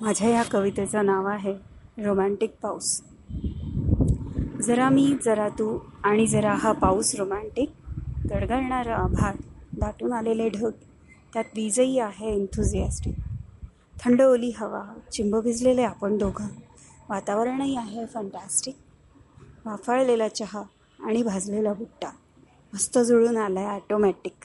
माझ्या या कवितेचं नाव आहे रोमॅन्टिक पाऊस. जरा मी जरा तू आणि जरा हा पाऊस रोमॅन्टिक. गडगडणारं आभाळ दाटून आलेले ढग त्यात वीजही आहे एन्थुझियास्टिक थंड ओली हवा चिंब भिजलेले आपण दोघं. वातावरणही आहे फंटॅस्टिक वाफाळलेला चहा आणि भाजलेला बुट्टा. मस्त जुळून आला आहे ॲटोमॅटिक